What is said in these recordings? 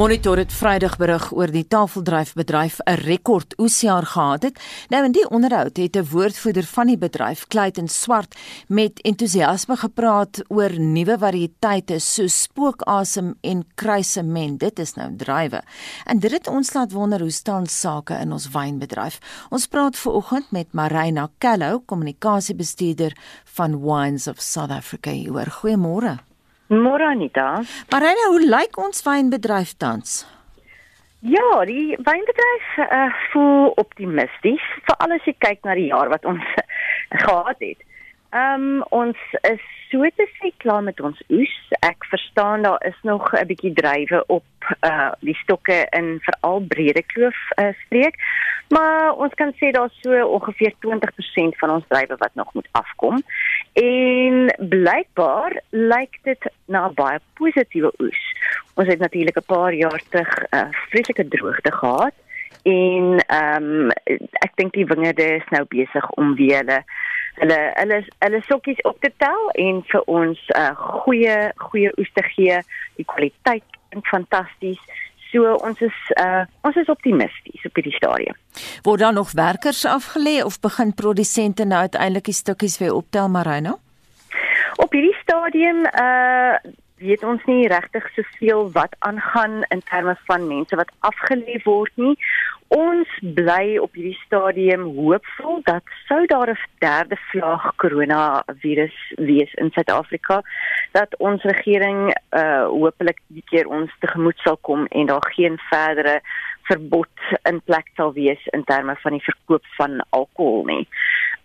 Monitor het Vrydag berig oor die tafeldryfbedryf 'n rekord oesjaar gehad het. Nou in die onderhoud het 'n woordvoerder van die bedryf, Clayton Swart, met entoesiasme gepraat oor nuwe variëteite soos spookasem en kruisement. Dit is nou drywe. En dit het ons laat wonder hoe staan sake in ons wynbedryf. Ons praat ver oggend met Marina Kello, kommunikasiebestuurder van Wines of South Africa. Goeiemôre. Môre Anita. Marina, hoe lyk ons wynbedryf tans? Ja, die wynbedryf uh, voel optimisties, veral as jy kyk na die jaar wat ons gehad het. Ehm um, ons is so te sê klaar met ons oes. Ek verstaan daar is nog 'n bietjie drywe op uh die stokke in veral Brede Kloof uh, streek. Maar ons kan sê daar's so ongeveer 20% van ons drywe wat nog moet afkom. En blykbaar lyk dit na baie positiewe oes. Ons het natuurlik 'n paar jaar terug 'n uh, vreeslike droogte gehad en ehm um, ek dink die wingerde is nou besig om weer hulle hulle hulle hulle sokkies op te tel en vir ons 'n uh, goeie goeie oes te gee. Die kwaliteit is fantasties. So ons is uh ons is optimisties op hierdie stadium. Word daar nog werkers afgelê of begin produsente nou uiteindelik die stukkies weer optel Marino? Op hierdie stadium uh weet ons nie regtig soveel wat aangaan in terme van mense wat afgelê word nie. Ons bly op hierdie stadium hoopvol dat sou daar 'n derde vlaag koronavirus wees in Suid-Afrika dat ons regering uh hopelik die keer ons tegemoet sal kom en daar geen verdere verbod in plek sal wees in terme van die verkoop van alkohol nie.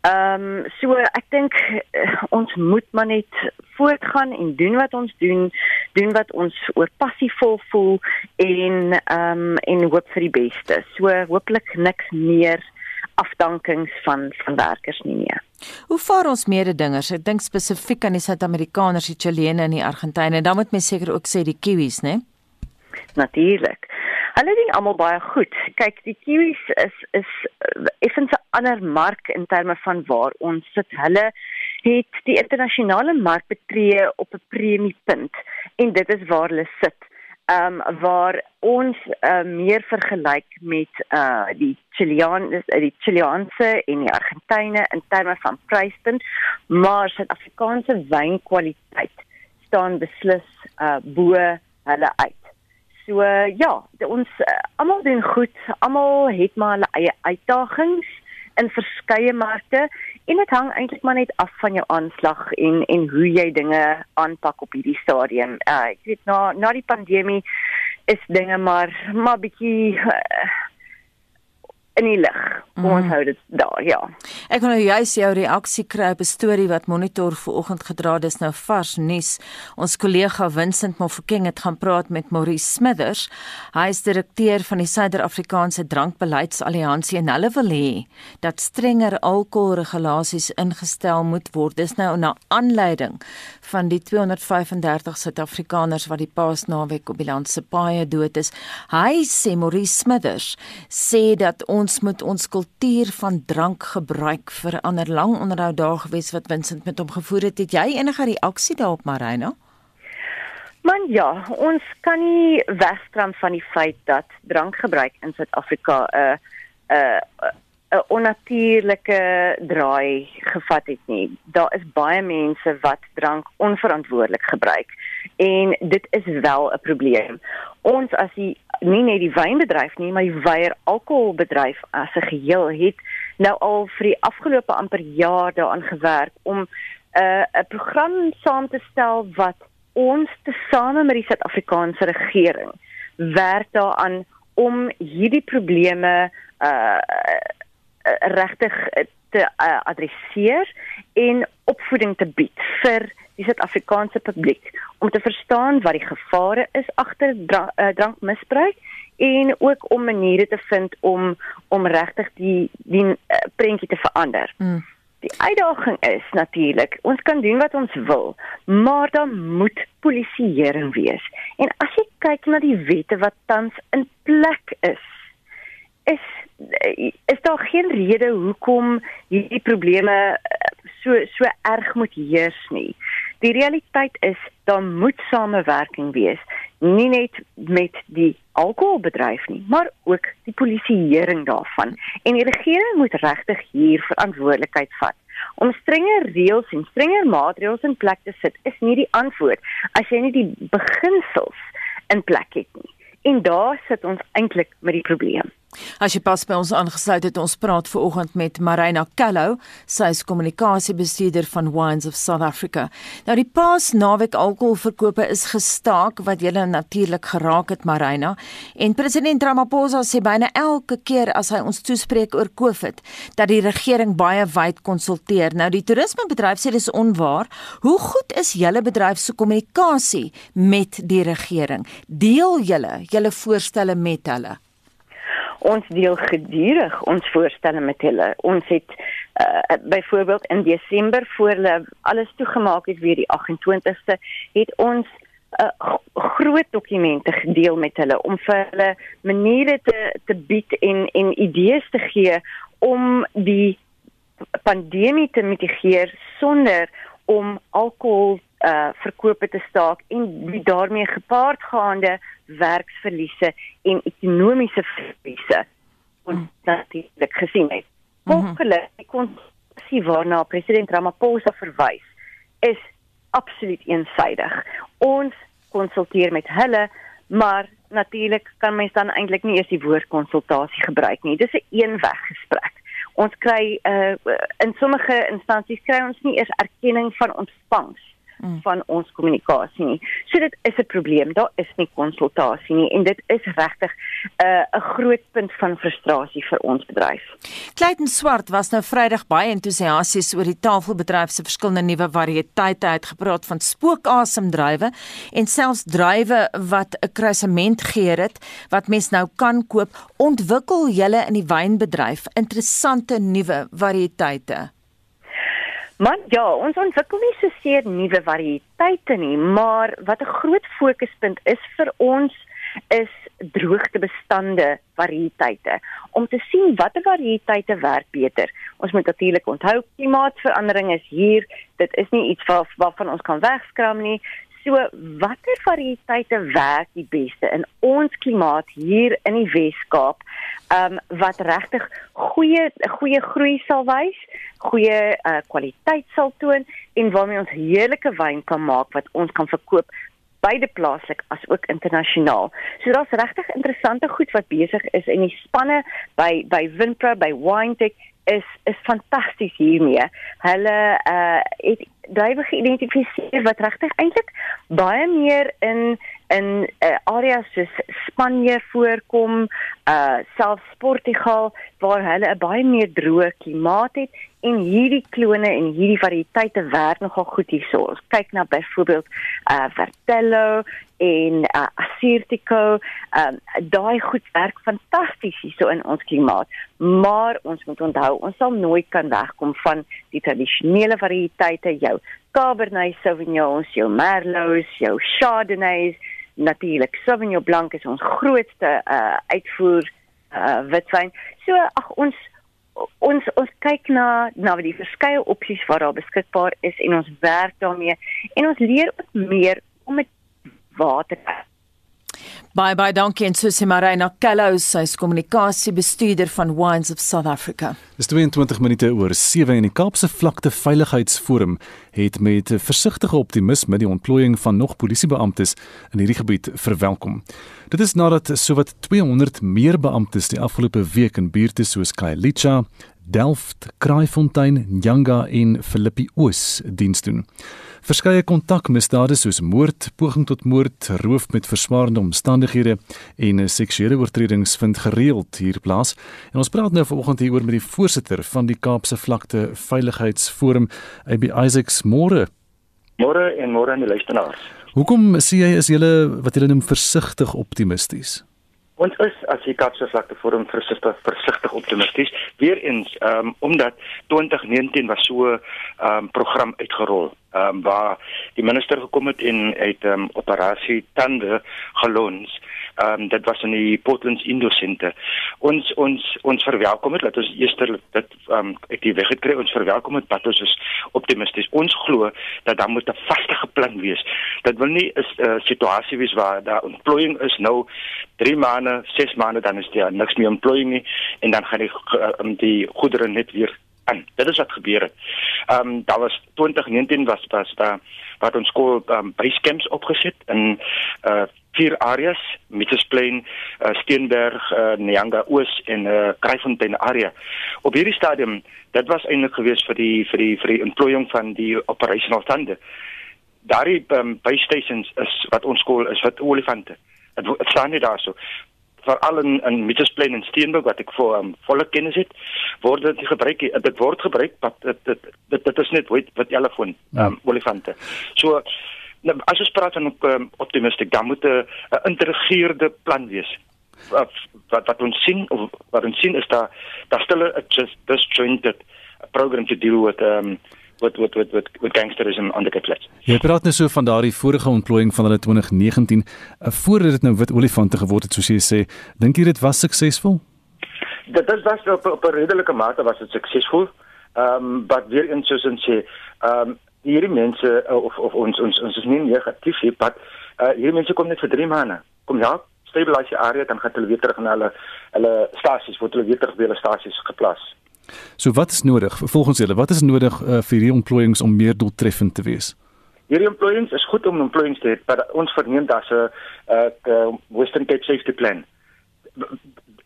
Ehm um, so ek dink uh, ons moet maar net voortgaan en doen wat ons doen, doen wat ons oor passievol voel en ehm um, en hoop vir die beste. So hooplik niks meer afdankings van van werkers nie meer. Hoe vaar ons mededingers? Ek dink spesifiek aan die Suid-Amerikaners, die Chilene en die Argentynë. Dan moet mens seker ook sê die Kiwis, né? Natuurlik. Hulle doen almal baie goed. Kyk, die kiwis is is effens 'n ander mark in terme van waar ons sit. Hulle het die internasionale mark betree op 'n premiepunt en dit is waar hulle sit. Ehm um, waar ons uh, meer vergelyk met uh die Chilean die Chileanse en die Argentyne in terme van pryspunt, maar Suid-Afrikaanse wynkwaliteit staan beslis uh bo hulle uit. So ja, ons uh, almal doen goed. Almal het maar hulle eie uitdagings in verskeie markte en dit hang eintlik maar net af van jou aanslag en en hoe jy dinge aanpak op hierdie stadium. Uh, ek weet na na die pandemie is dinge maar maar bietjie uh, in die lig. Kom ons mm. hou dit daar, ja. Ek wil nou juis jou reaksie kry op 'n storie wat Monitor vanoggend gedra het. Dis nou vars nuus. Ons kollega Vincent Mofokeng het gaan praat met Maurice Smithers. Hy is direkteur van die Suider-Afrikaanse Drankbeleidsalliansie en hulle wil hê dat strenger alkoholregulasies ingestel moet word. Dis nou na aanleiding van die 235 Suid-Afrikaners wat die Paasnaweek op die land se paaie dood is. Hy sê Maurice Smithers sê dat ons moet ons kultuur van drank gebruik vir 'n ander lang onderhoud daar gewees wat Vincent met hom gevoer het. Het jy enige reaksie daarop, Marina? Man ja, ons kan nie wegkram van die feit dat drankgebruik in Suid-Afrika 'n uh, 'n uh, 'n onnatuurlike draai gevat het nie. Daar is baie mense wat drank onverantwoordelik gebruik en dit is wel 'n probleem. Ons as die nie net die wynbedryf nie, maar die weier alkoholbedryf as 'n geheel het nou al vir die afgelope amper jaar daaraan gewerk om 'n uh, 'n program saam te stel wat ons tesame met die Suid-Afrikaanse regering werk daaraan om hierdie probleme uh regtig te uh, adresseer en opvoeding te bied vir die Suid-Afrikaanse publiek om te verstaan wat die gevare is agter drank, uh, drankmisbruik en ook om maniere te vind om om regtig die die uh, prentjie te verander. Mm. Die uitdaging is natuurlik, ons kan doen wat ons wil, maar dan moet polisieering wees. En as jy kyk na die wette wat tans in plek is, is is daar geen rede hoekom hierdie probleme eh, so so erg moet heers nie. Die realiteit is daar moet samewerking wees, nie net met die alkoholbedryf nie, maar ook die polisieering daarvan. En die regering moet regtig hier verantwoordelikheid vat. Om strenger reëls en strenger maatreëls in plek te sit is nie die antwoord as jy nie die beginsels in plek het nie. En daar sit ons eintlik met die probleem. As jy pas by ons aangesluit het, ons praat ver oggend met Marina Kello, sy is kommunikasiebestuurder van Wines of South Africa. Nou die Paas naweek alkoholverkope is gestaak wat julle natuurlik geraak het Marina en president Ramaphosa sê byna elke keer as hy ons toespreek oor COVID dat die regering baie wyd konsulteer. Nou die toerismebedryf sê dis onwaar. Hoe goed is julle bedryf se kommunikasie met die regering? Deel julle julle voorstelle met hulle? Ons deel gedurig ons voorstelle met hulle. Ons het uh, byvoorbeeld in Desember voor hulle alles toegemaak het weer die 28ste het ons uh, groot dokumente gedeel met hulle om vir hulle maniere te te bied en en idees te gee om die pandemie te mitigeer sonder om alkohol uh verkope te staak en die daarmee gepaardgaande werksverliese en ekonomiese verliese ons mm. natuurlik gesien het. Mhm. Volgens die konsensus waarna president Ramaphosa verwys, is absoluut eensaidig. Ons konsulteer met hulle, maar natuurlik kan mens dan eintlik nie eers die woord konsultasie gebruik nie. Dis 'n een eenweg gesprek. Ons kry uh in sommige instansies kry ons nie eers erkenning van ontvangs mm. van ons kommunikasie nie. So dit is 'n probleem. Daar is nie konsultasie nie en dit is regtig 'n uh, 'n groot punt van frustrasie vir ons bedryf. Clayton Swart was nou Vrydag baie entoesiasties oor die tafelbedryf se verskillende nuwe variëteite uitgepraat van spookasemdrywe en selfs druiwe wat 'n kruisement geur het wat mens nou kan koop. Ontwikkel julle in die wynbedryf interessante nuwe variëteite? Man, ja, ons ontwikkel nie so seer nuwe variëteite nie, maar wat 'n groot fokuspunt is vir ons is droogtebestande variëteite om te sien watter variëteite werk beter. Ons moet natuurlik onthou klimaatsverandering is hier. Dit is nie iets wat waarvan ons kan wegskram nie. So watter variëteite werk die beste in ons klimaat hier in die Wes-Kaap? Ehm um, wat regtig goeie goeie groei sal wys, goeie uh, kwaliteit sal toon en waarmee ons heerlike wyn kan maak wat ons kan verkoop beide plaaslik as ook internasionaal. So daar's regtig interessante goed wat besig is en die spanne by by Winpro by WineTech is is fantasties hiermee. Hulle uh het drywe geïdentifiseer wat regtig eintlik baie meer in in uh, areas soos Spanje voorkom, uh selfs Portugal waar hulle 'n baie meer droë klimaat het en hierdie klone en hierdie variëteite werk nogal goed hierso. Ons kyk na byvoorbeeld uh Vertello en uh, Assyrtiko. Um daai goed werk fantasties hierso in ons klimaat. Maar ons moet onthou, ons sal nooit kan wegkom van die tradisionele variëteite, jou Cabernet Sauvignon, jou Merlots, jou Chardonnays natuurlik Sauvignon Blanc is ons grootste uh uitvoer uh witwyn. So ag ons ons ons kyk na na die verskeie opsies wat daar beskikbaar is en ons werk daarmee en ons leer ook meer om met water Bye bye dankie en Susie Marina Kellows, sy is kommunikasiebestuurder van Wines of South Africa. Dis 22 minute oor 7 en die Kaapse Vlakte Veiligheidsforum het met versigtige optimisme die ontplooiing van nog polisiebeamptes in hierdie gebied verwelkom. Dit is nadat sowat 200 meer beamptes die afgelope week in buurte soos Khayelitsha, Delft, Kraaifontein, Nyanga en Philippi Oos diens doen. Verskeie kontakmisdade soos moord, poging tot moord, roof met verswaarende omstandighede en seksuele oortredings vind gereeld hier plaas. En ons praat nou vanoggend hieroor met die voorsitter van die Kaapse Vlakte Veiligheidsforum, AB Isaacs Moore. Môre en môre aan die luisteraars. Hoekom sê jy is julle wat julle noem versigtig optimisties? Ons is as die Kaapse Vlakte Forum versigtig versigtig optimisties. Weereens, ehm um, omdat 2019 was so 'n um, program uitgerol, ehm um, waar die minister gekom het en uit ehm um, operasie Tande gelons Ehm um, dit was in die Portlands Indo Center. Ons ons ons verwelkom dit dat ons eers dit ehm um, ek die weg gekry ons verwelkom dit dat ons is optimisties. Ons glo dat daar moet 'n vaste plan wees. Dit wil nie 'n uh, situasie wees waar daar employing is nou 3 maande, 6 maande dan is daar niks meer employing nie en dan gaan die uh, die goedere net weer aan. Dit is wat gebeur het. Ehm um, daar was 2019 was was daar wat ons skool um, base camps opgesit in uh vier areas, Mitchellsplein, uh, Steenberg, uh, Nyanga Oos en uh Kraaifontein area. Op hierdie stadium, dit was eintlik gewees vir die vir die vir die employing van die operational stande. Daardie um, base stations is wat ons skool is wat olifante. Dit staan nie daar so veral in in Mitchellsplein en Steenberg wat ek voor um, volle kennis het word dit gebruik dit word gebruik wat dit dit dit, dit is net wat wat telefoon ja. um, olifante. So nou, as ons praat van um, optimistic dan moet 'n geïntegreerde plan wees. Wat wat wat ons sien of wat ons sien is daar daar stel 'n just disjointed program to deal with um wat wat wat wat wat gangsterisme aan die plek. Jy praat net so van daardie vorige ontplooiing van hulle 2019 uh, voordat dit nou wit olifante geword het soos jy sê. Dink jy dit was suksesvol? Dit dit was op, op 'n redelike mate was dit suksesvol. Ehm um, maar weer in soos ons sê, ehm um, hierdie mense uh, of of ons ons ons is nie negatief hier, maar uh, hierdie mense kom net vir 3 maande. Kom ja, stabiliseer die area dan gaan hulle weer terug na hulle hulle stasies, word hulle weer terug by hulle stasies geplaas. So wat is nodig volgens julle? Wat is nodig uh, vir hierdie employings om meer doeltreffend te wees? Hierdie employings is goed om employings te hê, maar ons verneem dat 'n uh, Western Cape Safety Plan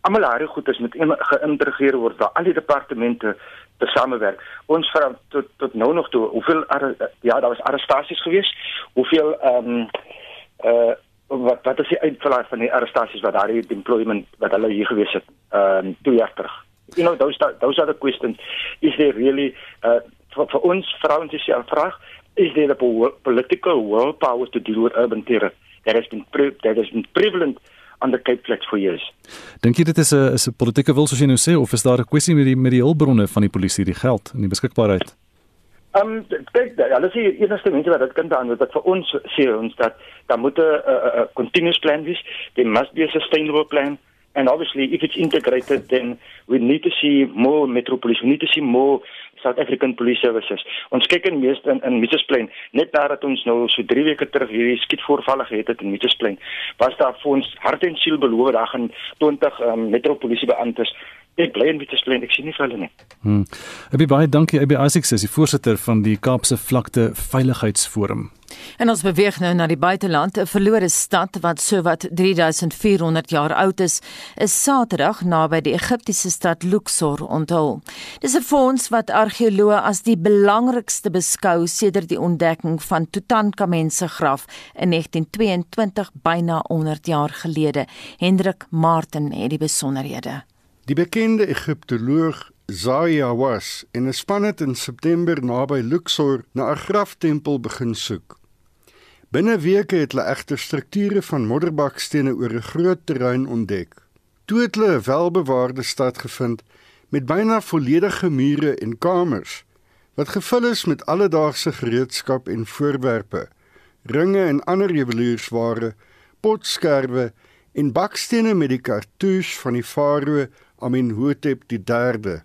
almal daar goed is met geïntegreer word waar al die departemente te samewerk. Ons vra tot tot nou nog toe hoeveel ja, daar was arrestasies gewees. Hoeveel ehm um, uh wat wat is die uitval van die arrestasies wat daar die employment wat hulle hier gewees het ehm um, twee jaar terug you know those those are the questions is there really uh, for, for ons vrouens is die vraag is there a political will power to deal with urban terror that has been that has been prevalent on the Cape Flats for years. Dink jy dit is 'n is 'n politieke wil soos jy nou sê of is daar 'n kwessie met die met die hulpbronne van die polisie, die geld en die beskikbaarheid? Ehm um, kyk, ja, hulle sê eerste mense wat dit kan beantwoord wat vir ons sê ons dat daar moet 'n 'n continuous plan wees. There must be a sustainable plan and obviously if it's integrated then we need to see more metropolis we need to see more South African police services. Ons kyk in meeste in, in Mitchellsplein net nadat ons nou so 3 weke terug hierdie skietvoorvalle gehad het in Mitchellsplein was daar vir ons hart en siel beloof daar gaan 20 um, metropolisie beamptes ek bly in Mitchellsplein ek sien nie vir hulle nie hm Abi baie dankie Abi Isaacs is die voorsitter van die Kaapse Vlakte Veiligheidsforum En ons beweeg nou na die buiteland. 'n Verlore stad wat sowat 3400 jaar oud is, is Saterdag naby die Egiptiese stad Luxor onthul. Dis 'n fonds wat argeoloë as die belangrikste beskou sedert die ontdekking van Tutankhamen se graf in 1922 byna 100 jaar gelede. Hendrik Martin het die besonderhede. Die bekende Egiptoloog Zahi Hawass en 'n span het in September naby Luxor na 'n graftempel begin soek. Binne weke het hulle egter strukture van modderbakstene oor 'n groot terrein ontdek. Toe het hulle 'n welbewaarde stad gevind met byna volledige mure en kamers wat gevul is met alledaagse gereedskap en voorwerpe, ringe en ander juweliersware, potskerwe en bakstene met die kartouche van die farao Amenhotep III.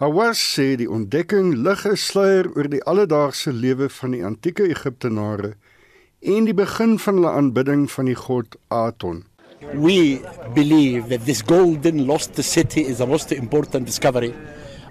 Hawass sê die ontdekking lig 'n sluier oor die alledaagse lewe van die antieke Egiptenare en die begin van hulle aanbidding van die god Aton. We believe that this golden lost city is the most important discovery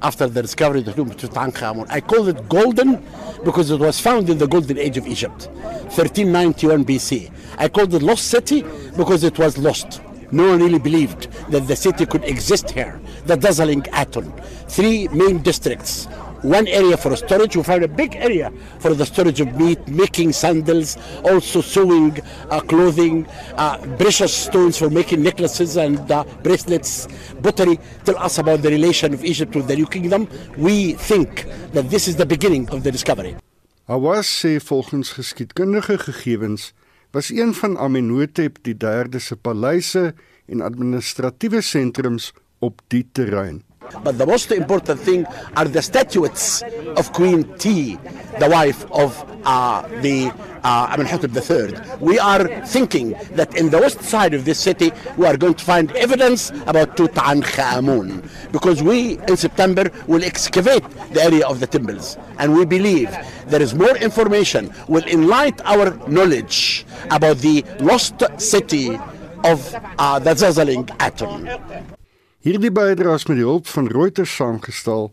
after the discovery of tomb of Tutankhamun. I call it golden because it was found in the golden age of Egypt, 1391 BC. I called it lost city because it was lost. No one really believed that the city could exist here. The dazzling Aton. Three main districts one area for storage. We found a big area for the storage of meat, making sandals, also sewing uh, clothing, uh, precious stones for making necklaces and uh, bracelets. Pottery tell us about the relation of Egypt with the New Kingdom. We think that this is the beginning of the discovery. Hawass sê volgens geskiedkundige gegevens was een van Amenhotep die 3de se paleise en administratiewe sentrums op die terrein. But the most important thing are the statuettes of Queen T, the wife of uh, the uh, Amenhotep III. We are thinking that in the west side of this city, we are going to find evidence about Tutankhamun because we, in September, will excavate the area of the temples. And we believe there is more information will enlighten our knowledge about the lost city of uh, the Zazaling atom. Hierdie bydraes met die hulp van Reuters saamgestel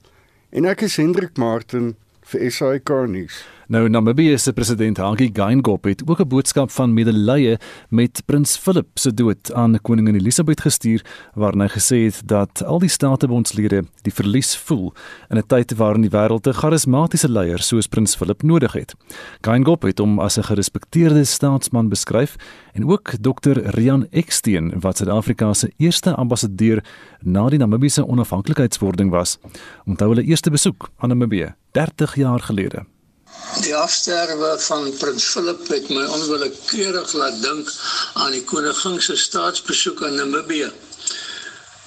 en ek is Hendrik Martin vir SAK nuus. Nou Namibië se president Hage Geingob het ook 'n boodskap van medelee met prins Philip se dood aan koningin Elisabeth gestuur waarin hy gesê het dat al die staatebondslede die verlies voel in 'n tyd waarin die wêreld 'n charismatiese leier soos prins Philip nodig het. Geingob het hom as 'n gerespekteerde staatsman beskryf en ook Dr. Rian Eksteen wat Suid-Afrika se eerste ambassadeur na die Namibiese onafhanklikheidswording was, onthou hulle eerste besoek aan Namibië 30 jaar gelede. Die afsterwe van prins Philip het my onwillekeurig laat dink aan die koningin se staatsbesoek aan Namibië.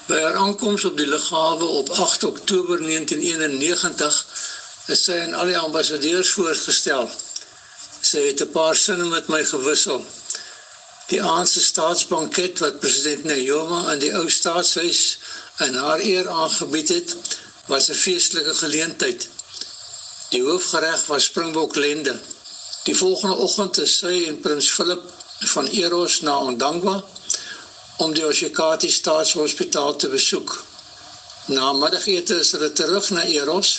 By haar aankoms op die lughawe op 8 Oktober 1991 is sy aan al die ambassadeurs voorgestel. Sy het 'n paar sinne met my gewissel. Die aanse staatsbanket wat president Nayoma aan die ou staatshuis in haar eer aangebied het, was 'n feestelike geleentheid. Die hoofgereg was springbok lende. Die volgende oggend is sy en prins Philip van Eros na Ondangwa om die Oshikati Staatshospitaal te besoek. Na middagete is hulle terug na Eros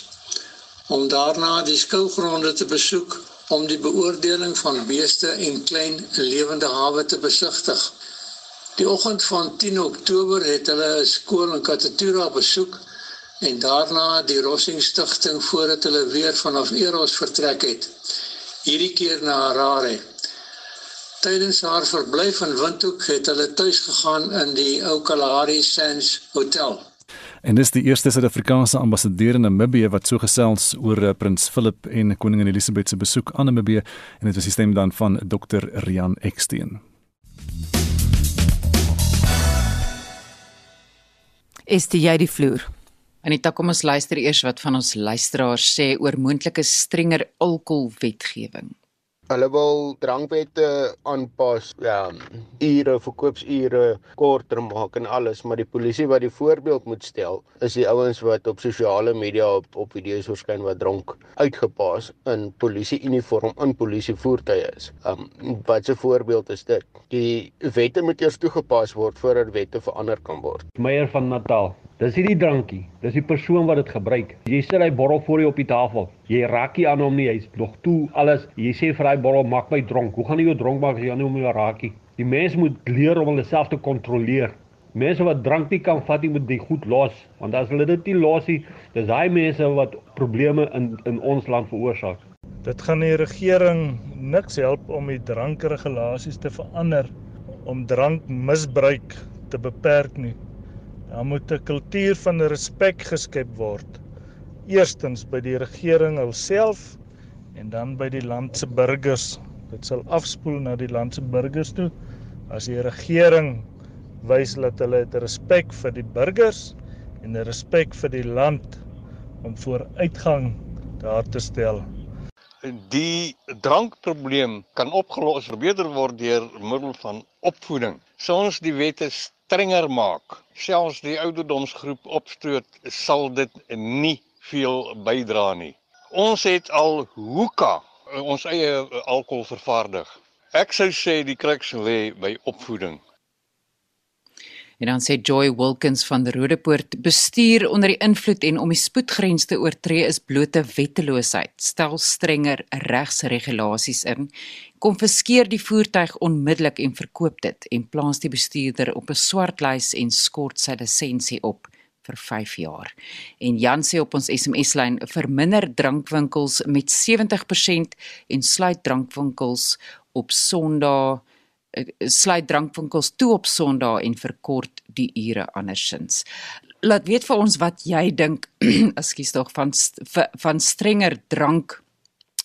om daarna die skougronde te besoek om die beoordeling van beeste en klein lewende hawe te besigtig. Die oggend van 10 Oktober het hulle 'n skool in Katatura besoek en daarna die Rossing Stichting voordat hulle weer vanaf Eros vertrek het. Hierdie keer na Harare. Tydens haar verblyf in Windhoek het hulle tuis gegaan in die ou Kalahari Sands Hotel. En dis die eerste Suid-Afrikaanse ambassadeur in Namibië wat so gesels oor uh, Prins Philip en Koningin Elisabeth se besoek aan Namibië en dit was die stem dan van Dr. Rian Eksteen. Is dit jy die vloer? Anita, kom ons luister eers wat van ons luisteraars sê oor moontlike strenger alkoholwetgewing. Hulle wil drankwette aanpas, ja, ure verkoopsure korter maak en alles, maar die polisie wat die voorbeeld moet stel, is die ouens wat op sosiale media op op video's verskyn wat dronk uitgepas in polisieuniform in polisievoertuie is. Um wat 'n voorbeeld is dit? Die wette moet eers toegepas word voordat wette verander kan word. Meyer van Natal. Dis hierdie drankie. Dis die persoon wat dit gebruik. Jy sit hy borrel voor jou op die tafel. Jy raak nie aan hom nie. Hy's nog toe alles. Jy sê vir hy borrel maak my dronk. Hoe gaan jy jou dronk maak as jy aan hom raak nie? Die mens moet leer om hulle self te kontroleer. Mense wat drank nie kan vat nie, moet dit goed los, want as hulle dit nie los nie, dis daai mense wat probleme in in ons land veroorsaak. Dit gaan die regering niks help om die drankregulasies te verander om drankmisbruik te beperk nie. Daar moet 'n kultuur van respek geskep word. Eerstens by die regering self en dan by die land se burgers. Dit sal afspoel na die land se burgers toe as die regering wys dat hulle het respek vir die burgers en 'n respek vir die land om vooruitgang daar te stel. Die drankprobleem kan opgelos verbeter word deur middel van opvoeding. Sou ons die wette strenger maak, selfs die ouderdomsgroep opstoot, sal dit nie veel bydra nie. Ons het al hoeka ons eie alkohol vervaardig. Ek sou sê die kruks lê by opvoeding. En dan sê Joy Wilkins van die Rodepoort bestuur onder die invloed en om die spoedgrens te oortree is blote wetteloosheid. Stel strenger regsregulasies in. Konfiskeer die voertuig onmiddellik en verkoop dit en plaas die bestuurder op 'n swartlys en skort sy lisensie op vir 5 jaar. En Jan sê op ons SMS-lyn verminder drankwinkels met 70% en sluit drankwinkels op Sondae Eh, sluit drankwinkels toe op Sondae en verkort die ure andersins. Laat weet vir ons wat jy dink, ekskuus tog van van strenger drank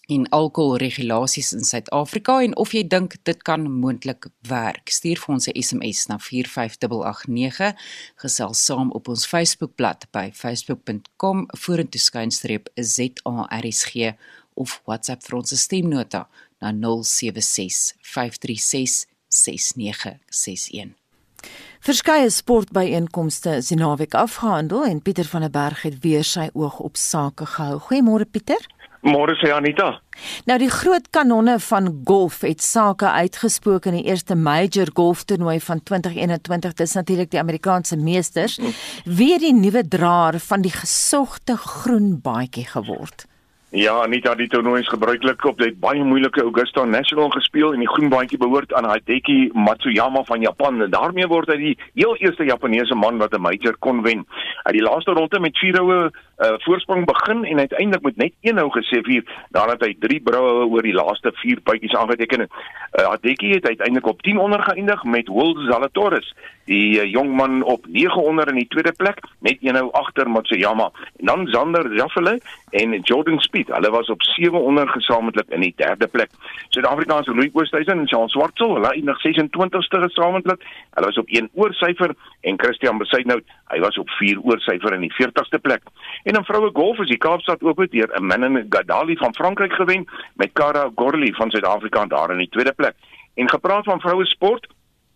en alkoholregulasies in Suid-Afrika en of jy dink dit kan moontlik werk. Stuur vir ons 'n SMS na 45889 gesels saam op ons Facebookblad by facebook.com vorentoe skynstreep ZARSG of WhatsApp vir ons stemnota na 076 536 6961. Verskeie sportbyeenkomste is die naweek afgehandel en Pieter van der Berg het weer sy oog op sake gehou. Goeiemôre Pieter. Môre sê Anita. Nou die groot kanonne van golf het sake uitgespook in die eerste major golftoernooi van 2021. Dis natuurlik die Amerikaanse meesters. Wie het die nuwe draer van die gesogte groen baadjie geword? Ja, Anita, die toernooi is gebruiklik op die baie moeilike Augusta National gespeel en die groen baadjie behoort aan Hideki Matsuyama van Japan. En daarmee word hy die heel eerste Japaneese man wat 'n major kon wen. Het die laaste ronde met 4 houe uh, voorsprong begin en uiteindelik met net een hou gesê vir nadat hy 3 brouwe oor die laaste 4 bytjies aangeteken het. Uh, Hideki het uiteindelik op 10 onder geëindig met Will Zalatoris, die uh, jong man op 9 onder in die tweede plek, net een hou agter Matsuyama. En dan Zander Jaffele en Jordan Speed. Hulle was op 7 onder gesamentlik in die derde plek. Suid-Afrikaanse Louis Oosthuizen en Jean Swartsel, hulle eindig 26ste gesamentlik. Hulle was op 1 oor syfer en Christian Besuitnout, hy was op 4 oor syfer in die 40ste plek. En in vroue golf is die Kaapstad Ope deur 'n Manon Gadali van Frankryk gewen met Cara Gorley van Suid-Afrika daar in die tweede plek. En gepraat van vroue sport,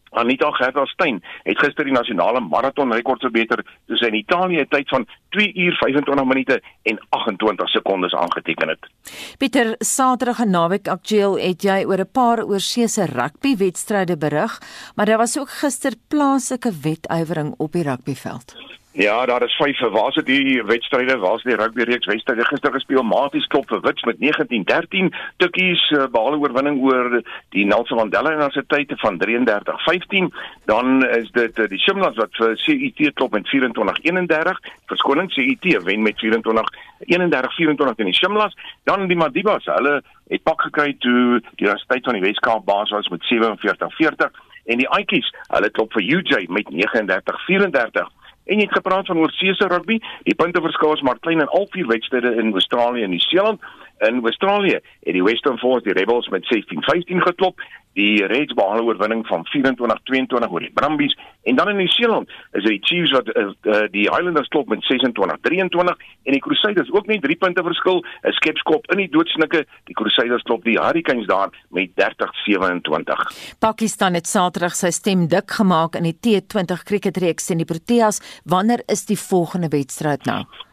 Anita Gerberstein het gister die nasionale maraton rekord verbeter toe sy in Italië tyd van 2 uur 25 minute en 28 sekondes aangeteken het. Pieter, Saterdag en naweek aktueel het jy oor 'n paar oorseese rugbywedstryde berig, maar daar was ook gister plaaslike wetywering op die rugbyveld. Ja, daar is vyf. Waar is die wedstryde? Waar is die rugby reeks wedstryde gister gespeel? Maties klop vir Wits met 19-13. Tukkies uh, behaal oorwinning oor die Nelson Mandela Universiteit van 33-15. Dan is dit uh, die Shimlas wat vir CUT klop met 24-31. Verskoning, CUT wen met 24-31-24 in die Shimlas. Dan die Madibas, hulle het pak gekry toe die Universiteit van die Wes-Kaap baas was met 47-40 en die Aitjies, hulle klop vir UJ met 39-34. En jy het gepraat van oorseese rugby. Die punteverskil is maar klein in al vier wedstryde in Australië en Nieu-Seeland. In Australië het die Western Force die Rebels met 16-15 geklop. Die Reds behaal 'n oorwinning van 24-22 oor die Brumbies en dan in Nieu-Seeland is dit die Chiefs wat uh, uh, die Highlanders klop met 26-23 en die Crusaders ook net 3 punte verskil, 'n skepskop in die doodsnike. Die Crusaders klop die Hurricanes daar met 30-27. Pakistan het Saterdag sy stem dik gemaak in die T20 cricketreeks teen die Proteas. Wanneer is die volgende wedstryd nou? Ja,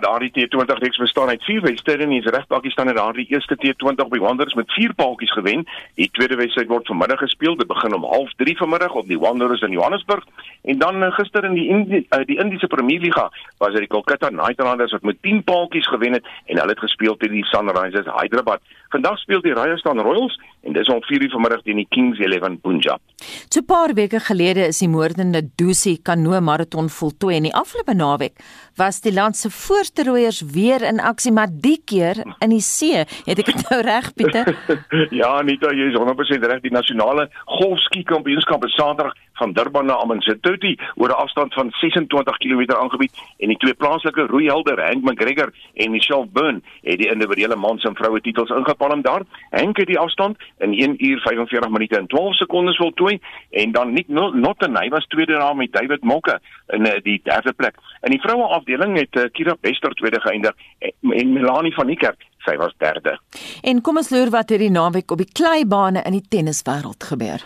daardie T20 reeks bestaan uit 4 wedstryde en die reg Pakistan het daardie eerste T20 by Wanderers met 4 paaltjies gewen. Die tweede wedstryd word vanmiddag gespeel. Dit begin om 0:30 vanmiddag op die Wanderers in Johannesburg. En dan uh, gister in die Indi uh, die Indiese Premier Liga was dit die Kolkata Knight Riders wat met 10 paaltjies gewen het en hulle het gespeel teen die Sunrisers Hyderabad. Vandag speel die Rajasthan Royals en dis om 4:00 vanmiddag teen die Kings 11 Punjab. So 'n paar weke gelede is die moordende Dusi Kano maraton voltooi en die afgelope naweek was die land se voorste roeiers weer in aksie maar die keer in die see. Het ek dit nou reg Pieter? ja, Anita, jy is 100% reg. Die nasionale golfski kampioenskap is Saterdag van Durban na Amanzituti oor 'n afstand van 26 km aangebied en die twee plaaslike roeihelde, Hank McGregor en Michelle Byrne, het die individuele mans en vroue titels ingepalm daar. Hank het die afstand in 1 uur 45 minute en 12 sekondes voltooi en dan Nick Nottenay was tweede na met David Mokke in uh, die derde plek. In die vroue afdeling het uh, Kira Bester tweede geëindig en, Melanie van Niekerk sy was derde. En kom ons loer wat hierdie naweek op die kleibane in die tenniswêreld gebeur.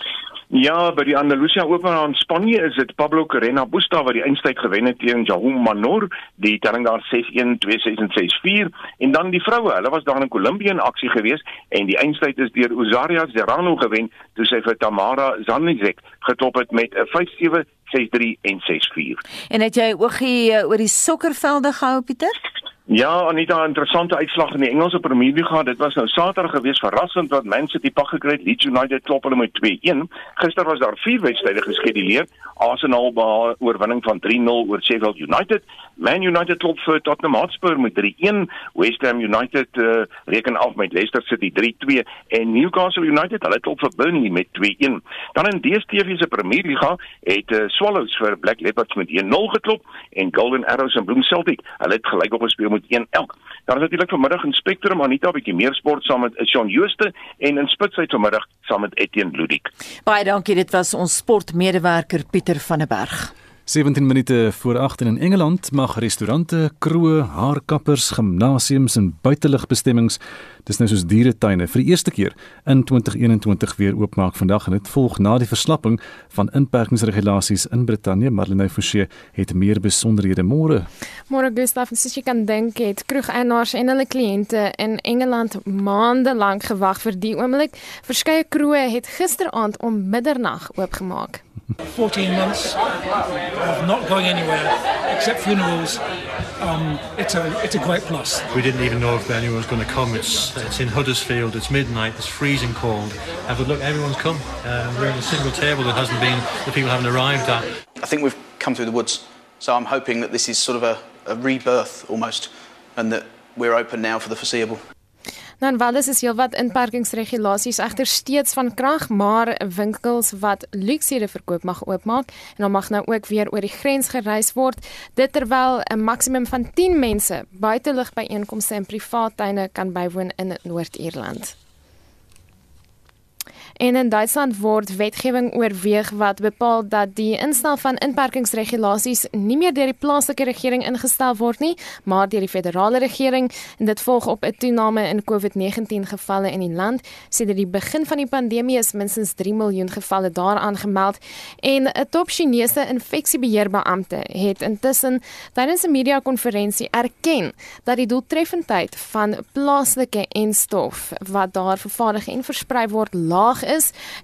Ja, by die Andalusia Open in Spanje is dit Pablo Carrena Busta wat die eindstryd gewen het teen Jaume Manor, die telling daar 6-1, 2-6 en 6-4 en dan die vroue, hulle was daar in Kolumbie in aksie geweest en die eindstryd is deur Uzaria Serrano gewen toe sy vir Tamara Zanizek geklop het met 'n 5-7, 6-3 en 6-4. En het jy oogie oor die sokkervelde gehou Pieter? Ja, Anita, interessante uitslag in die Engelse Premier League. Dit was nou Saterdag gewees verrassend wat Man City pak gekry het. Leeds United klop hulle met 2-1. Gister was daar vier wedstryde geskeduleer. Arsenal behaal oorwinning van 3-0 oor Sheffield United. Man United klop vir Tottenham Hotspur met 3-1. West Ham United uh, reken af met Leicester City 3-2 en Newcastle United, hulle klop vir Burnley met 2-1. Dan in DStv se Premier League het uh, Swallows vir Black Leopards met 1-0 geklop en Golden Arrows en Bloem Celtic, hulle het gelyk op gespeel met 1 elk. Daar is natuurlik vanmiddag in Spectrum Anita 'n bietjie meer sport saam met Shaun Jooste en in Spitsheid vanmiddag saam met Etienne Ludik. Baie dankie, dit was ons sportmedewerker Pieter van der Berg. 17 minute voor 8 in Engeland mag restaurante, kroë, haarkappers, gimnasiums en buiteligbestemmings dis nou soos dieretuine vir die eerste keer in 2021 weer oopmaak vandag en dit volg na die verslapping van inperkingsregulasies in Brittanje. Marlene Forsie het meer besonderhede môre. Môre Gustaf, soos jy kan dink, het kroegeienaars en hulle kliënte in Engeland maande lank gewag vir die oomblik. Verskeie kroë het gisteraand om middernag oopgemaak. 14 months of not going anywhere except funerals. Um, it's a it's a great plus. We didn't even know if anyone was going to come. It's it's in Huddersfield. It's midnight. It's freezing cold. And but look, everyone's come. Uh, we're at a single table that hasn't been the people haven't arrived at. I think we've come through the woods. So I'm hoping that this is sort of a, a rebirth almost, and that we're open now for the foreseeable. Dan wel is heelwat inperkingsregulasies egter steeds van krag, maar winkels wat luksiere verkoop mag oopmaak en dan mag nou ook weer oor die grens gereis word. Dit terwyl 'n maksimum van 10 mense buitelug by einkomste in privaat tuine kan bywoon in Noord-Ierland. En in Duitsland word wetgewing oorweeg wat bepaal dat die instel van inperkingsregulasies nie meer deur die plaaslike regering ingestel word nie, maar deur die federale regering en dit volg op 'n toename in COVID-19 gevalle in die land. Sedert die begin van die pandemie is minstens 3 miljoen gevalle daaraan gemeld en 'n top Chinese infeksiebeheerbeampte het intussen tydens 'n media-konferensie erken dat die doeltreffendheid van plaaslike enstof wat daar vervaardig en versprei word laag.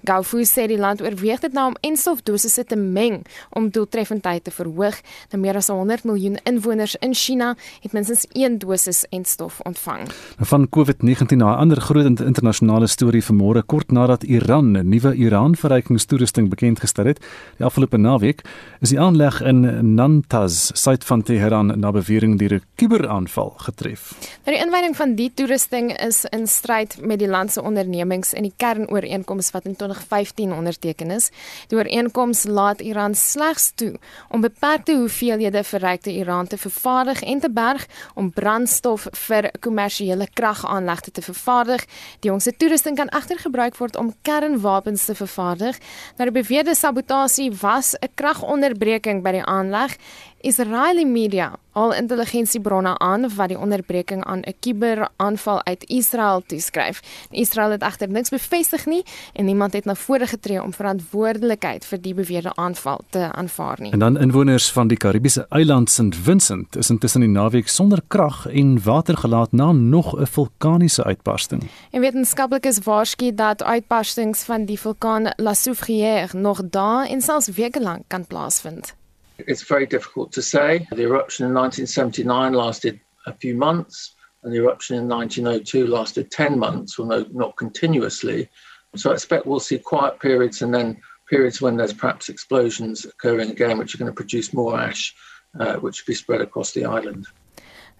Gaufu sê die land oorweeg dit nou om enstofdosisse te meng om doeltreffendheid te verhoog. Nou meer as 100 miljoen inwoners in China het minstens 1 dosis enstof ontvang. Van COVID-19 na 'n ander groot internasionale storie vanmôre kort nadat Iran 'n nuwe Iran-verrykingstoerusting bekend gestel het. Die afgelope naweek is die aanleg in Nantaz, suid van Teheran, na bewering deur 'n kuberaanval getref. Nou die inwyding van die toerusting is in stryd met die land se ondernemings in die kernooreenkoms ooreenkoms wat in 2015 onderteken is. Die ooreenkoms laat Iran slegs toe om beperkte hoeveelhede verrykte uran te vervaardig en te berg om brandstof vir kommersiële kragaanlegte te vervaardig. Die jongste toerusting kan egter gebruik word om kernwapens te vervaardig. Nou die beweerde sabotasie was 'n kragonderbreking by die aanleg Israeli media al intelligensiebronne aan wat die onderbreking aan 'n kuberaanval uit Israel toeskryf. Israel het egter niks bevestig nie en niemand het na vore getree om verantwoordelikheid vir die beweerde aanval te aanvaar nie. En dan inwoners van die Karibiese eiland St Vincent is intussen die naweek sonder krag en water gelaat na nog 'n vulkaniese uitbarsting. En wetenskaplikes waarsku dat uitbarstings van die vulkaan La Soufrière nog dae en selfs weke lank kan plaasvind. It's very difficult to say. The eruption in 1979 lasted a few months, and the eruption in 1902 lasted 10 months, although not continuously. So I expect we'll see quiet periods and then periods when there's perhaps explosions occurring again, which are going to produce more ash, uh, which will be spread across the island.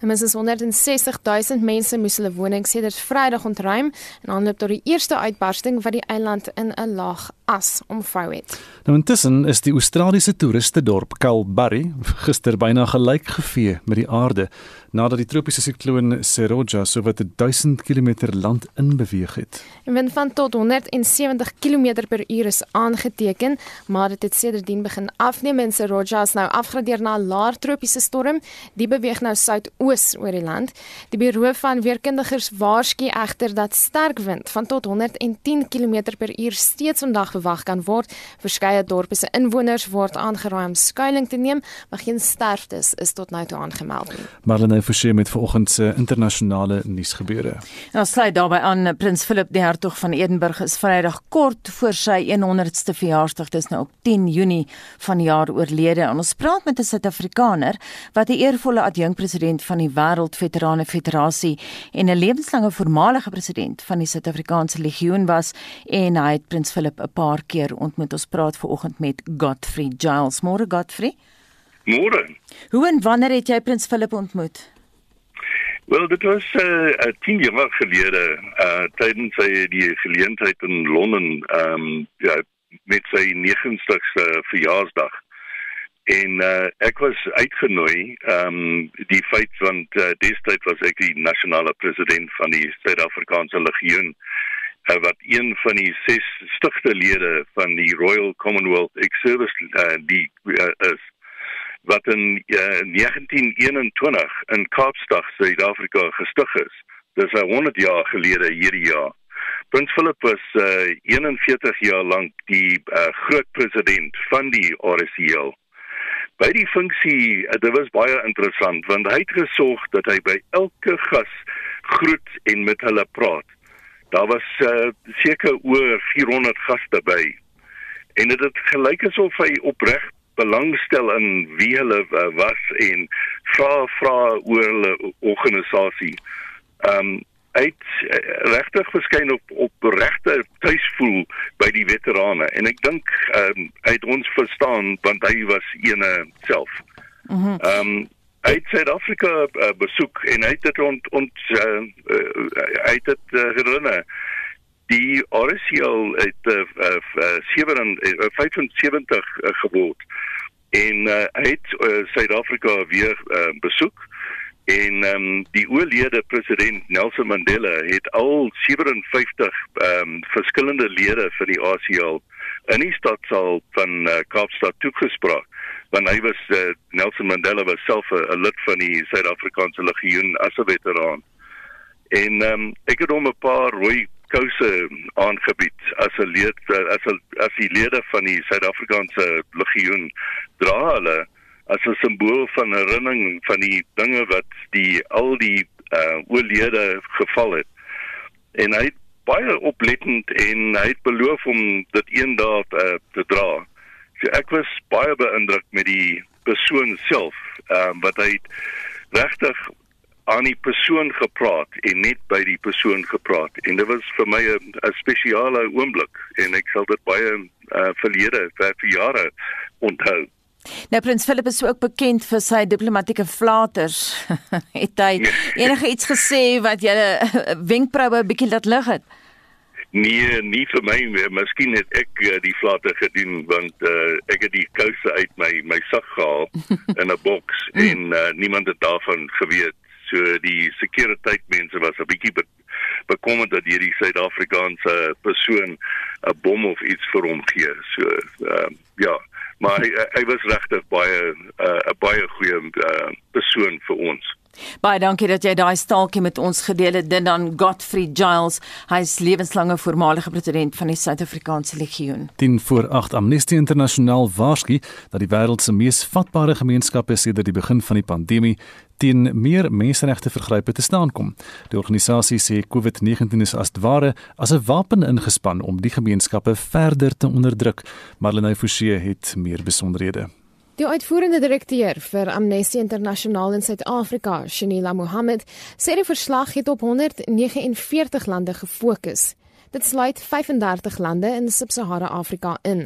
Minstens 160 000 mense moes hulle wonings sedert Vrydag ontruim en aanloop tot die eerste uitbarsting wat die eiland in 'n laag as omvou het. Nou intussen is die Australiese toeriste dorp Kalbarri gister byna gelyk gevee met die aarde nadat die tropiese sikloon Seroja sowat 1000 km land inbeweeg het. 'n Wind van tot 170 km per uur is aangeteken, maar dit het sedertdien begin afneem en Seroja is nou afgradeer na 'n laer tropiese storm. Die beweeg nou suidoos oor die land. Die bureau van weerkundigers waarsku egter dat sterk wind van tot 110 km per uur steeds vandag verwag kan word. Verskeie dorpe se inwoners word aangeraai om skuilings te neem, maar geen sterftes is tot nou toe aangemeld nie. Marlene Forsie met vanoggend se internasionale nuusgebeure. Nou sluit daarbey aan Prins Philip die Hertog van Edinburgh is Vrydag kort voor sy 100ste verjaarsdag, dis nou op 10 Junie van die jaar oorlede. En ons praat met 'n Suid-Afrikaner wat 'n eervolle adjunkpresident van die Wêreldveterane Federasie en 'n lewenslange voormalige president van die Suid-Afrikaanse Legioen was en hy het Prins Philip 'n paar keer ontmoet. Ons praat vanoggend met Godfrey Giles. Môre Godfrey. Môre. Hoe en wanneer het jy Prins Philip ontmoet? Wel, dit was uh, 10 jaar gelede, uh tydens sy die geleentheid in Londen, ehm um, ja, met sy 90ste verjaarsdag. En uh ek was uitgenooi, ehm um, die feit want uh, destyds was ek die nasionale president van die Suid-Afrikaanse Legioen uh, wat een van die ses stigte lede van die Royal Commonwealth Ex-Service uh, die uh, is wat in uh, 1921 in Kaapstad, Suid-Afrika gestig is. Dis 'n 100 jaar gelede hierdie jaar. Prins Philip was uh, 41 jaar lank die uh, groot president van die RSCL. By die funksie, uh, dit was baie interessant want hy het gesorg dat hy by elke gas groet en met hulle praat. Daar was uh, seker oor 400 gaste by. En dit het gelyk asof hy opreg belangstel in wie hulle uh, was en vra vra oor hulle organisasie. Ehm um, het uh, regtig verskyn op op regte tuisvoel by die veterane en ek dink ehm um, hy het ons verstaan want hy was ene self. Mhm. Ehm mm um, hy het Suid-Afrika uh, besoek en hy het dit ont ont uh, uh, hy het dit uh, herinner die RCL het uh, uh, 7 uh, 75 uh, geword en uh, hy het uh, Suid-Afrika weer uh, besoek en um, die oorlede president Nelson Mandela het al 57 um, verskillende lede van die ACL in die stadsaal van uh, Kaapstad toegespreek want hy was uh, Nelson Mandela was self 'n lid van die Suid-Afrikaanse legioen as 'n veteraan. En um, ek het hom 'n paar rooi kouse aangebied as 'n lid as 'n as die lede van die Suid-Afrikaanse legioen dra hulle as 'n simbool van herinnering van die dinge wat die al die uh oorlede geval het. En hy baie oplettend en hy het beloof om dit eendag uh, te dra. So ek was baie beïndruk met die persoon self, ehm um, wat hy regtig aan die persoon gepraat en net by die persoon gepraat en dit was vir my 'n spesiale oomblik en ek sal dit baie uh, verlede vir, vir jare onthou. Nou Prins Philip is ook bekend vir sy diplomatieke flaters. het hy nee. enige iets gesê wat julle wenkbroue 'n bietjie laat lig het? Nee, nie vir my. Miskien het ek uh, die vlatte gedoen want uh, ek het die kouse uit my my sak gehaal in 'n boks en uh, niemand het daarvan geweet. So die sekuriteitmense was 'n bietjie be bekommerd dat hierdie Suid-Afrikaanse persoon 'n bom of iets vir hom gee. So uh, ja, maar hy, hy was regtig baie 'n uh, baie goeie uh, persoon vir ons. Baie dankie dat jy daai staaltjie met ons gedeel het. Dit dan Godfrey Giles, hy is lewenslange voormalige president van die Suid-Afrikaanse Legioen. 10 voor 8 Amnesty Internasionaal waarsku dat die wêreld se mees vatbare gemeenskappe sedert die begin van die pandemie teen meer menseregte vergrype te staan kom. Die organisasie sê COVID-19 is as ware as 'n wapen ingespan om die gemeenskappe verder te onderdruk. Marlenae Forsie het meer besonderhede. Die uitvoerende direkteur vir Amnesty Internasionaal in Suid-Afrika, Shanila Mohammed, sê die verslag het op 149 lande gefokus. Dit sluit 35 lande in Sub-Sahara Afrika in.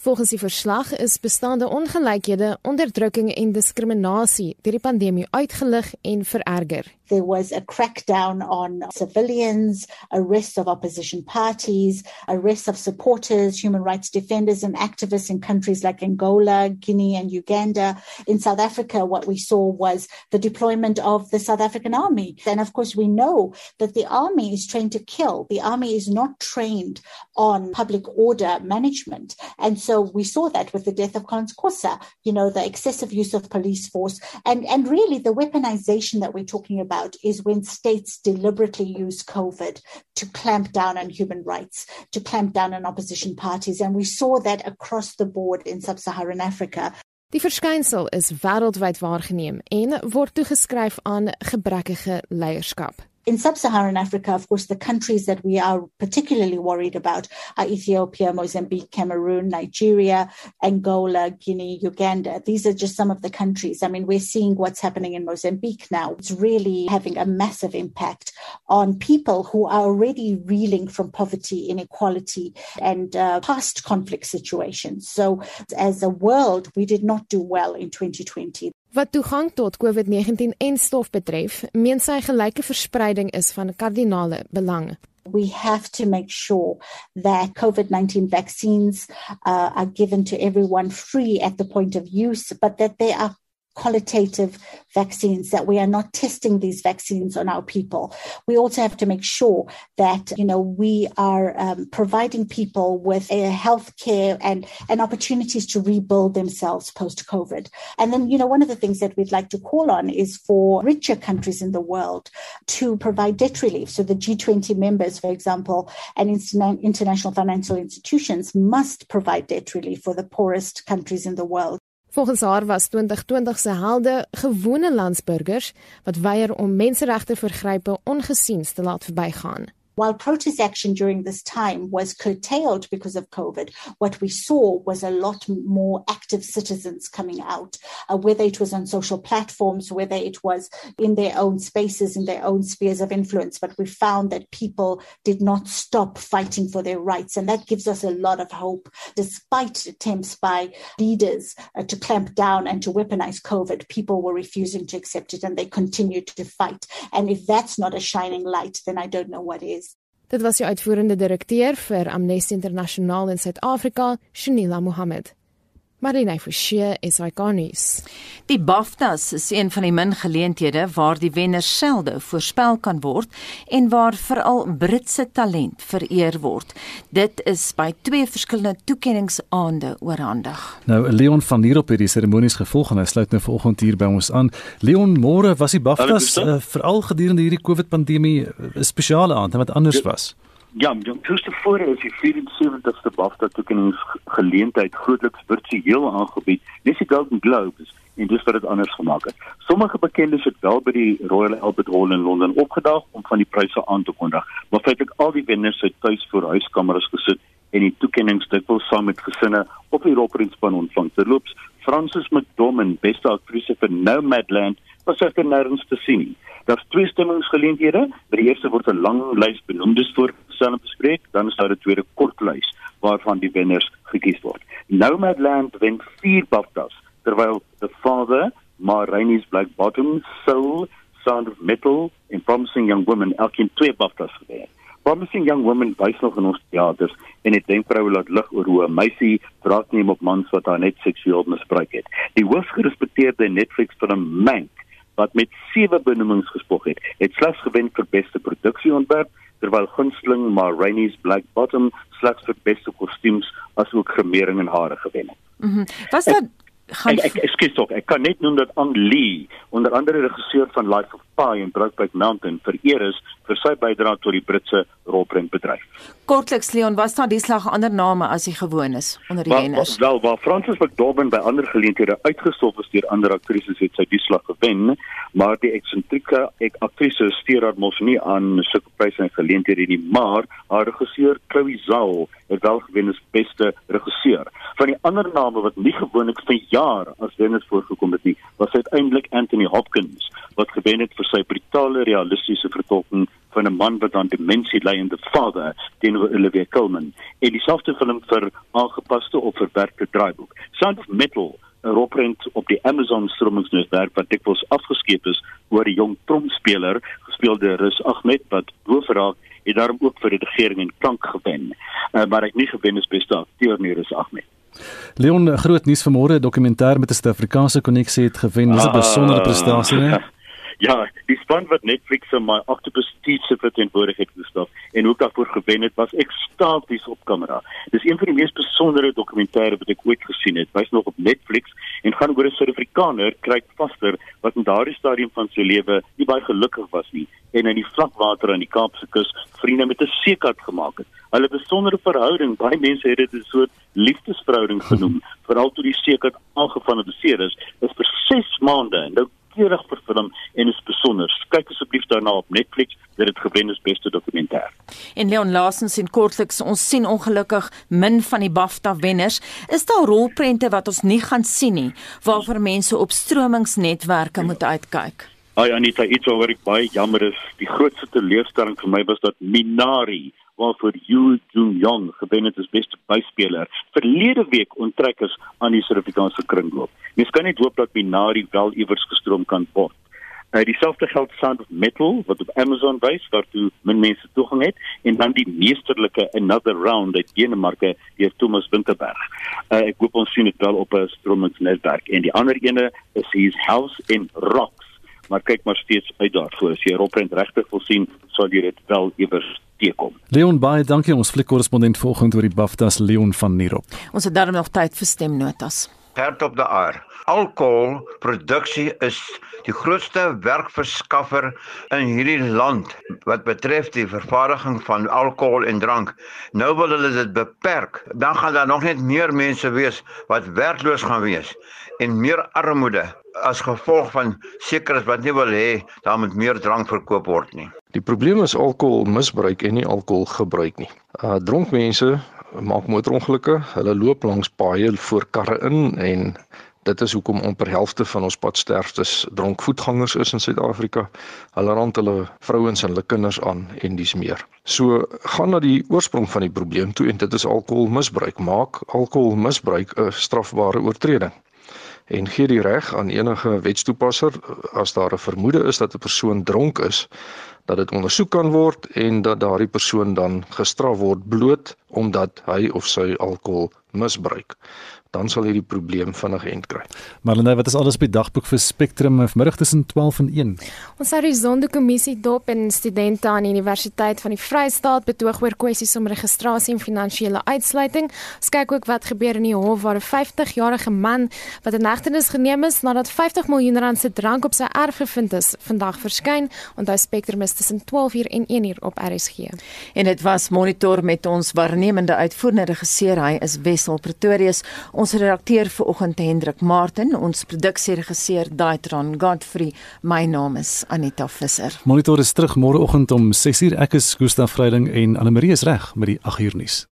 Volgens die verslag is bestaande ongelykhede, onderdrukking en diskriminasie deur die pandemie uitgelig en vererger. There was a crackdown on civilians, arrests of opposition parties, arrests of supporters, human rights defenders, and activists in countries like Angola, Guinea, and Uganda. In South Africa, what we saw was the deployment of the South African army. And of course, we know that the army is trained to kill. The army is not trained on public order management. And so we saw that with the death of Kosa, you know, the excessive use of police force and, and really the weaponization that we're talking about about is when states deliberately use COVID to clamp down on human rights, to clamp down on opposition parties. And we saw that across the board in sub Saharan Africa. Die verskynsel is wêreldwyd waargeneem en word toegeskryf aan gebrekkige leierskap. In sub Saharan Africa, of course, the countries that we are particularly worried about are Ethiopia, Mozambique, Cameroon, Nigeria, Angola, Guinea, Uganda. These are just some of the countries. I mean, we're seeing what's happening in Mozambique now. It's really having a massive impact on people who are already reeling from poverty, inequality, and uh, past conflict situations. So, as a world, we did not do well in 2020. Wat toegang tot COVID-19 en stof betref, meen sy gelyke verspreiding is van kardinale belang. We have to make sure that COVID 19 vaccines uh, are given to everyone free at the point of use, but that they are qualitative vaccines that we are not testing these vaccines on our people. We also have to make sure that you know we are um, providing people with a health care and and opportunities to rebuild themselves post covid and then you know one of the things that we'd like to call on is for richer countries in the world to provide debt relief. So the G20 members for example and international financial institutions must provide debt relief for the poorest countries in the world Volgens haar was 2020 se helde gewone landsburgers wat weier om menseregte vergrype ongesiens te laat verbygaan. While protest action during this time was curtailed because of COVID, what we saw was a lot more active citizens coming out, uh, whether it was on social platforms, whether it was in their own spaces, in their own spheres of influence. But we found that people did not stop fighting for their rights. And that gives us a lot of hope, despite attempts by leaders uh, to clamp down and to weaponize COVID. People were refusing to accept it and they continued to fight. And if that's not a shining light, then I don't know what is. Dit was die uitvoerende direkteur vir Amnesty International in Suid-Afrika, Shanila Mohammed. Marina Forsie is iconies. Die BAFTAs is een van die min geleenthede waar die wenner selde voorspel kan word en waar veral Britse talent vereer word. Dit is by twee verskillende toekenningsaande oorhandig. Nou Leon van hier op hierdie seremonies gevolg en hy sluit nou vanoggend hier by ons aan. Leon, môre was die BAFTAs uh, veral gedurende hierdie COVID-pandemie 'n spesiale aand en wat anders was. Ja. Ja, tussen tevore is die 74ste BAFTA toekenningsgeleentheid grootliks virtueel aangebied. Dis die Golden Globes en dis wat dit anders gemaak het. Sommige bekendes het wel by die Royal Albert Hall in Londen opgedaag om van die pryse aan te kondig, maar feitelik al die wenners het tuis voor huiskameras gesit en die toekennings dikwels saam met gesinne op die ropperingspan ontvang. Terloops, Frances McDormand, beste aktrise vir Nomadland, was ek nêrens te sien. Daar's twee stemmingsgeleenthede. By die eerste word 'n lang lys benoemdes voorgestel en bespreek, dan is daar 'n tweede kort lys waarvan die wenners gekies word. Nomadland wen 4 BAFTAs, terwyl The Father, Ma Rainey's Black Bottom, Soul, Sound of Metal en Promising Young Woman elkeen twee BAFTAs gewen. Promising Young Woman wys nog in ons teaters en dit denk vroue laat lig oor hoe 'n meisie wraak neem op mans wat haar net seksueel misbruik het. Die hoogs gerespekteerde Netflix film Mank wat met sewe benoemings gespog het, het slegs gewen vir beste produksieontwerp terwyl gunsteling Ma Rainey's Black Bottom slegs vir beste kostuums asook gremering en hare gewen het. Mhm. Mm Was dit gaan ek, ek ekskuus tog ek kan net noem dat Ang Lee onder andere regisseur van Life of Pi en Brokeback Mountain vereer is vir sy bydrae tot die Britse rolprentbedryf. Kortliks Leon, was daar die slag ander name as die gewoon is onder die wenners? Wel, waar Francis McDormand by ander geleenthede uitgestof is deur ander aktrises het sy die slag gewen, maar die eksentrieke ek aktrise steur haar mos nie aan sulke pryse en geleenthede nie, maar haar regisseur Chloe Zhao het wel gewen as beste regisseur. Van die ander name wat nie gewoonlik vir jaar as wenners voorgekom het nie, was uiteindelik Anthony Hopkins wat gewen het vir sy brutale realistiese vertolking van 'n man wat aan demensie ly in The Father teenoor Olivia Colman en dieselfde film vir aangepaste of verwerkte draaiboek. Sound of Metal 'n roprent op die Amazon stromingsnetwerk wat dikwels afgeskeep is oor 'n jong tromspeler gespeel deur Rus Ahmed wat boofraak het daarom ook vir die regering en klank gewen. Uh, maar ek nie gewen is beste akteur nie Rus Ahmed. Leon groot nuus vanmôre dokumentêr met 'n Suid-Afrikaanse koneksie het gewen. Dis 'n besondere prestasie, né? Ja, die span wat Netflix se My Octopus Teacher verteenwoordig het en ook daarvoor gewen het, was ekstaties op kamera. Dis een van die mees besondere dokumentêre wat ek ooit gesien het. Wys nog op Netflix en gaan oor 'n Suid-Afrikaner kry vaster wat in daardie stadium van sy lewe nie baie gelukkig was nie en in die vlakwater aan die Kaapse kus vriende met 'n seekat gemaak het. Hulle besondere verhouding, baie mense het dit 'n soort liefdesverhouding genoem, veral toe die seekat aangevange beseer is, is vir 6 maande. Nou keurig verfilm en is besonder. Kyk asseblief daarna op Netflix, dit het gewen as beste dokumentêr. En Leon Larsens en kortliks ons sien ongelukkig min van die BAFTA wenners. Is daar rolprente wat ons nie gaan sien nie waarvoor mense op stromingsnetwerke moet uitkyk? Ai Anita, iets oor ek baie jammer is. Die grootste teleurstelling vir my was dat Minari waarvoor Yu Jung gewen het as beste byspeler verlede week onttrek is aan die Suid-Afrikaanse kringloop. Mens kan net hoop dat Minari wel iewers gestroom kan word. Uh, dieselfde geld Sound of Metal wat op Amazon wys waartoe min mense toegang het en dan die meesterlike Another Round uit Denemarke deur Thomas Winterberg. Uh, ek hoop ons sien dit wel op 'n stromingsnetwerk en die ander ene is His House in Rocks maar kyk maar steeds uit daarvoor. As jy Robrand regtig wil sien, sal jy dit wel iewers teekom. Leon baie dankie ons fliekkorrespondent volgende oor die BAFTAs Leon van Nierop. Ons het daarom nog tyd vir stemnotas. Hert op die aar. Alkoholproduksie is die grootste werkverskaffer in hierdie land wat betref die vervaardiging van alkohol en drank. Nou wil hulle dit beperk. Dan gaan daar nog net meer mense wees wat werkloos gaan wees en meer armoede as gevolg van sekeres wat nie wil hê daar moet meer drank verkoop word nie. Die probleem is alkoholmisbruik en nie alkoholgebruik nie. Uh dronk mense maak motorongelukke. Hulle loop langs paaie voor karre in en Dit is hoekom amper helfte van ons padsterftes dronk voetgangers is in Suid-Afrika. Hulle rand hulle vrouens en hulle kinders aan en dis meer. So gaan na die oorsprong van die probleem toe en dit is alkoholmisbruik. Maak alkoholmisbruik 'n strafbare oortreding en gee die reg aan enige wetstoepasser as daar 'n vermoede is dat 'n persoon dronk is dat dit ondersoek kan word en dat daardie persoon dan gestraf word bloot omdat hy of sy alkohol misbruik dan sal hierdie probleem vinnig end kry. Marlene, wat is alles op die dagboek vir Spectrum vanmiddag tussen 12 en 1? Ons het die Sondekommissie dop en studente aan die Universiteit van die Vrystaat betoog oor kwessies om registrasie en finansiële uitsluiting. Ons kyk ook wat gebeur in die hof waar 'n 50-jarige man wat in hegtenis geneem is nadat 50 miljoen rand se drank op sy erf gevind is, vandag verskyn. Onthou Spectrum is tussen 12:00 en 1:00 op RSG. En dit was monitor met ons waarnemende uitvoerende regisseur, hy is Wessel Pretorius. Ons redakteur vir oggend Hendrik Martin, ons produksieregisseur Daitron Godfrey. My naam is Anita Visser. Monitor is terug môre oggend om 6:00. Ek is Gustaf Vreiding en Anne Marie is reg met die 8:00 nuus.